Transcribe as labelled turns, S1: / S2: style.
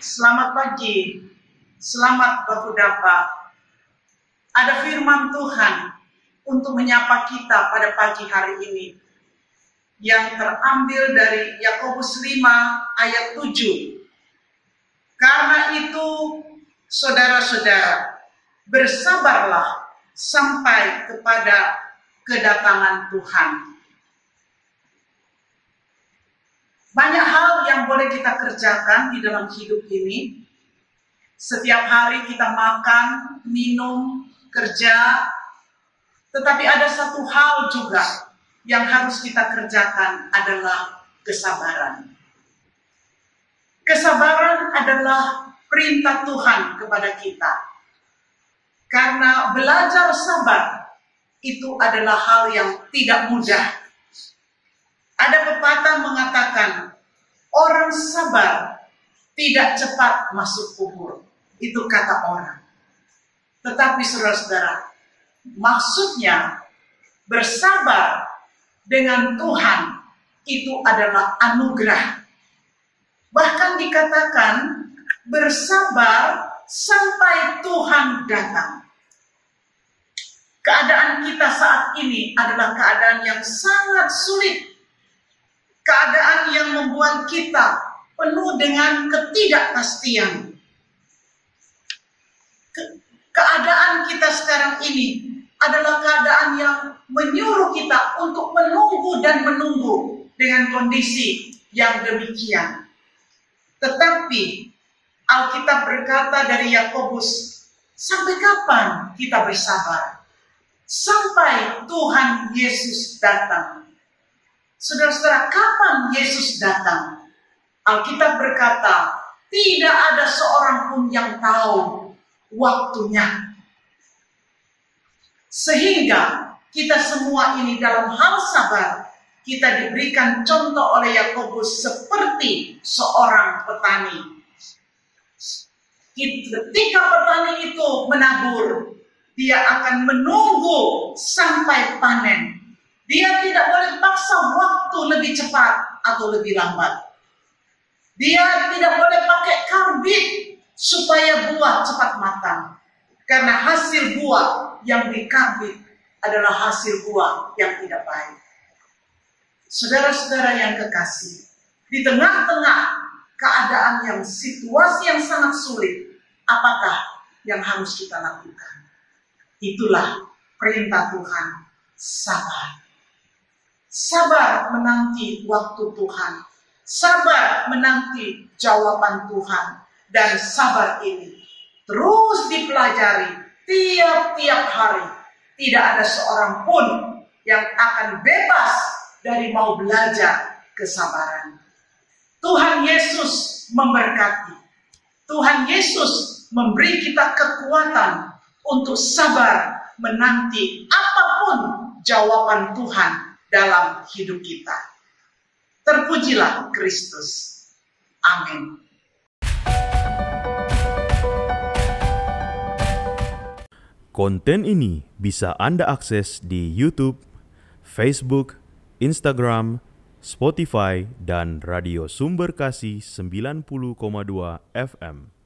S1: Selamat pagi, selamat Bapak Dapa. Ada firman Tuhan untuk menyapa kita pada pagi hari ini yang terambil dari Yakobus 5 ayat 7. Karena itu, saudara-saudara, bersabarlah sampai kepada kedatangan Tuhan. Banyak hal yang boleh kita kerjakan di dalam hidup ini. Setiap hari kita makan, minum, kerja. Tetapi ada satu hal juga yang harus kita kerjakan adalah kesabaran. Kesabaran adalah perintah Tuhan kepada kita. Karena belajar sabar itu adalah hal yang tidak mudah ada pepatah mengatakan, orang sabar tidak cepat masuk kubur. Itu kata orang. Tetapi saudara-saudara, maksudnya bersabar dengan Tuhan itu adalah anugerah. Bahkan dikatakan bersabar sampai Tuhan datang. Keadaan kita saat ini adalah keadaan yang sangat sulit keadaan yang membuat kita penuh dengan ketidakpastian. Ke keadaan kita sekarang ini adalah keadaan yang menyuruh kita untuk menunggu dan menunggu dengan kondisi yang demikian. Tetapi Alkitab berkata dari Yakobus, sampai kapan kita bersabar? Sampai Tuhan Yesus datang. Saudara-saudara, kapan Yesus datang? Alkitab berkata, tidak ada seorang pun yang tahu waktunya. Sehingga kita semua ini dalam hal sabar, kita diberikan contoh oleh Yakobus seperti seorang petani. Ketika petani itu menabur, dia akan menunggu sampai panen dia tidak boleh paksa waktu lebih cepat atau lebih lambat. Dia tidak boleh pakai karbit supaya buah cepat matang. Karena hasil buah yang dikarbit adalah hasil buah yang tidak baik. Saudara-saudara yang kekasih, di tengah-tengah keadaan yang situasi yang sangat sulit, apakah yang harus kita lakukan? Itulah perintah Tuhan, sabar. Sabar menanti waktu Tuhan. Sabar menanti jawaban Tuhan. Dan sabar ini terus dipelajari tiap-tiap hari. Tidak ada seorang pun yang akan bebas dari mau belajar kesabaran. Tuhan Yesus memberkati. Tuhan Yesus memberi kita kekuatan untuk sabar menanti apa pun jawaban Tuhan dalam hidup kita. Terpujilah Kristus. Amin.
S2: Konten ini bisa Anda akses di YouTube, Facebook, Instagram, Spotify, dan radio sumber kasih 90,2 FM.